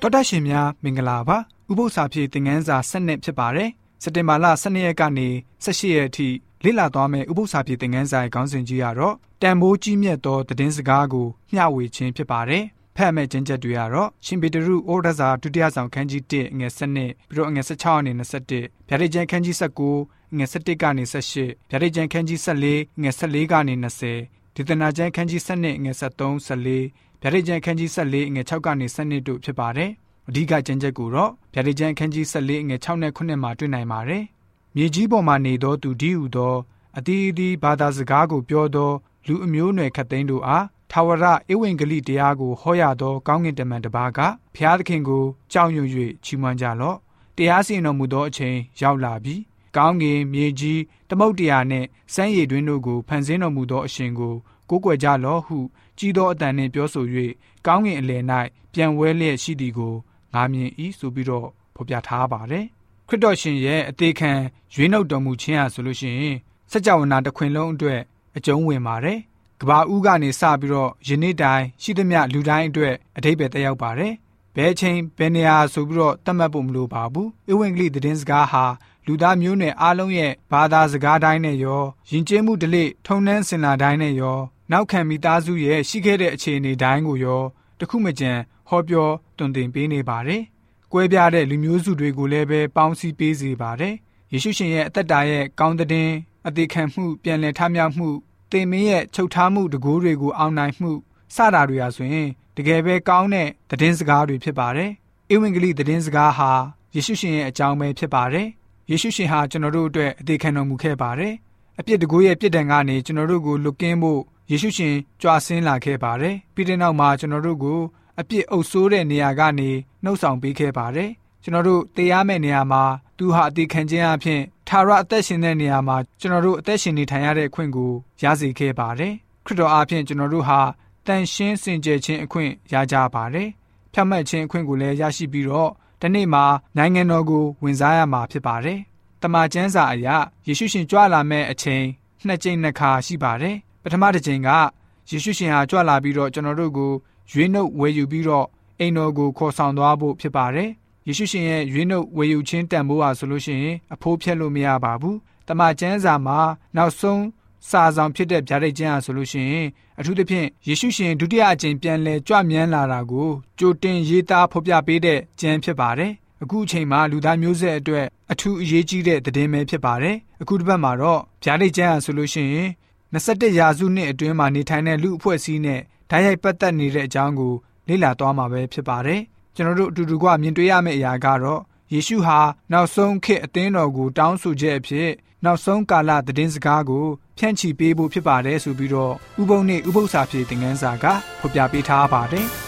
တော်တာရှင်များမင်္ဂလာပါဥပု္ပ္ပစာဖြည့်သင်ခန်းစာ7နှစ်ဖြစ်ပါတယ်စက်တင်ဘာလ12ရက်ကနေ18ရက်အထိလေ့လာသွားမယ့်ဥပု္ပ္ပစာဖြည့်သင်ခန်းစာရဲ့ခေါင်းစဉ်ကြီးကတော့တန်ဖိုးကြီးမြတ်သောသတင်းစကားကိုမျှဝေခြင်းဖြစ်ပါတယ်ဖတ်မဲ့ကျင့်ချက်တွေကတော့ရှင်ပေတရုဩရစာဒုတိယဆောင်ခန်းကြီး1ငွေ7ပြီးတော့ငွေ16အနေနဲ့21ဗျာဒိတ်ကျမ်းခန်းကြီး19ငွေ17ကနေ18ဗျာဒိတ်ကျမ်းခန်းကြီး14ငွေ14ကနေ20ဒေသနာကျမ်းခန်းကြီး7ငွေ73 14 ဗျာဒိတ်ကျမ်းခန်းကြီး14ငွေ6ကနေ7တို့ဖြစ်ပါတယ်။အဓိကကျမ်းချက်ကိုတော့ဗျာဒိတ်ကျမ်းခန်းကြီး14ငွေ6နဲ့9မှာတွေ့နိုင်ပါတယ်။မြေကြီးပေါ်မှာနေသောသူဒီဟုသောအတီးအတီးဘာသာစကားကိုပြောသော လူအမျိုးနွယ်ခတ်သိန်းတို့အားထာဝရဧဝံဂေလိတရားကိုဟောရသောကောင်းကင်တမန်တစ်ပါးကဖျားသခင်ကိုကြောက်ရွံ့၍ချီးမွမ်းကြလော့။တရားစီရင်တော်မူသောအချိန်ရောက်လာပြီ။ကောင်းကင်မြေကြီးသမုတ်တရားနှင့်စမ်းရည်တွင်တို့ကိုဖန်ဆင်းတော်မူသောအရှင်ကို ကိုးကွယ်ကြလော့ဟုကြီးသောအတန်နှင့်ပြောဆို၍ကောင်းကင်အလယ်၌ပြန်ဝဲလျက်ရှိသည်ကိုငါမြင်၏ဆိုပြီးတော့ဖော်ပြထားပါတယ်ခရစ်တော်ရှင်ရဲ့အသေးခံရွေးနှုတ်တော်မူခြင်းဟာဆိုလို့ရှိရင်စัจ java နာတစ်ခွင်လုံးအတွက်အကျုံးဝင်ပါတယ်ကဘာဦးကနေစပြီးတော့ယနေ့တိုင်ရှိသမျှလူတိုင်းအတွက်အထိပ္ပယ်တက်ရောက်ပါတယ်ဘယ်ချိန်ဘယ်နေရာဆိုပြီးတော့သတ်မှတ်ဖို့မလိုပါဘူး။ဧဝံဂေလိသတင်းစကားဟာလူသားမျိုးနွယ်အားလုံးရဲ့ဘာသာစကားတိုင်းနဲ့ရောယဉ်ကျေးမှုဓလေ့ထုံနှန်းစင်လာတိုင်းနဲ့ရော နောက်ခံမိသားစုရဲ့ရှိခဲ့တဲ့အခြေအနေတိုင်းကိုရောတခုမကြံဟောပြောတွင်တင်ပေးနေပါတယ်။ကွဲပြားတဲ့လူမျိုးစုတွေကိုလည်းပဲပေါင်းစည်းပေးစေပါတယ်။ယေရှုရှင်ရဲ့အသက်တာရဲ့ကောင်းတဲ့အသေးခံမှုပြန်လည်ထမြောက်မှုတင်မင်းရဲ့ချုပ်ထားမှုတကိုးတွေကိုအောင်နိုင်မှုစတာတွေဟာဆိုရင်တကယ်ပဲကောင်းတဲ့သတင်းစကားတွေဖြစ်ပါတယ်။ဧဝံဂေလိသတင်းစကားဟာယေရှုရှင်ရဲ့အကြောင်းပဲဖြစ်ပါတယ်။ယေရှုရှင်ဟာကျွန်တော်တို့အတွက်အသေးခံတော်မူခဲ့ပါတယ်။အပြစ်တကိုးရဲ့ပြစ်ဒဏ်ကနေကျွန်တော်တို့ကိုလွတ်ကင်းဖို့ ယေရှုရှင်ကြွဆင်းလာခဲ့ပါတယ်။ပြီးတဲ့နောက်မှာကျွန်တော်တို့ကိုအပြစ်အုပ်ဆိုးတဲ့နေရာကနေနှုတ်ဆောင်ပေးခဲ့ပါတယ်။ကျွန်တော်တို့တရားမဲ့နေရာမှာသူဟာအသေးခံခြင်းအဖြစ်ထာဝရအသက်ရှင်တဲ့နေရာမှာကျွန်တော်တို့အသက်ရှင်နေထိုင်ရတဲ့အခွင့်ကိုရစေခဲ့ပါတယ်။ခရစ်တော်အားဖြင့်ကျွန်တော်တို့ဟာတန်ရှင်းစင်ကြယ်ခြင်းအခွင့်ရကြပါတယ်။ဖြတ်မှတ်ခြင်းအခွင့်ကိုလည်းရရှိပြီးတော့ဒီနေ့မှာနိုင်ငံတော်ကိုဝင်စားရမှာဖြစ်ပါတယ်။တမန်ကျမ်းစာအရယေရှုရှင်ကြွလာမဲ့အချိန်နှစ်ကြိမ်နှစ်ခါရှိပါတယ်။ ပထမတစ်ကြိမ်ကယေရှုရှင်ဟာကြွလာပြီးတော့ကျွန်တော်တို့ကိုရွေးနှုတ်ဝယ်ယူပြီးတော့အိမ်တော်ကိုခေါ်ဆောင်သွားဖို့ဖြစ်ပါတယ်။ယေရှုရှင်ရဲ့ရွေးနှုတ်ဝယ်ယူခြင်းတန်ဖိုးဟာဆိုလို့ရှိရင်အဖိုးဖြတ်လို့မရပါဘူး။တမန်ကျမ်းစာမှာနောက်ဆုံးစာဆောင်ဖြစ်တဲ့ဗျာဒိတ်ကျမ်းဟာဆိုလို့ရှိရင်အထူးသဖြင့်ယေရှုရှင်ဒုတိယအကြိမ်ပြန်လည်ကြွမြန်းလာတာကိုကြိုတင်ရေးသားဖော်ပြပေးတဲ့ကျမ်းဖြစ်ပါတယ်။အခုအချိန်မှာလူသားမျိုးဆက်အတွက်အထူးအရေးကြီးတဲ့သတင်းပဲဖြစ်ပါတယ်။အခုတစ်ပတ်မှာတော့ဗျာဒိတ်ကျမ်းဟာဆိုလို့ရှိရင် 21ရာစုနှစ်အတွင်းမှာနေထိုင်တဲ့လူအဖွဲ့အစည်းနဲ့ဓာတ်ရိုက်ပတ်သက်နေတဲ့အကြောင်းကိုလေ့လာသွားမှာပဲဖြစ်ပါတယ်။ကျွန်တော်တို့အတူတူကမြင်တွေ့ရမယ့်အရာကတော့ယေရှုဟာနောက်ဆုံးခေတ်အသင်းတော်ကိုတောင်းဆိုချက်အဖြစ်နောက်ဆုံးကာလသတင်းစကားကိုဖြန့်ချီပေးဖို့ဖြစ်ပါတယ်ဆိုပြီးတော့ဥပုံနဲ့ဥပု္ပ္ပစာဖြစ်တဲ့ငန်းစာကဖော်ပြပေးထားပါတယ်။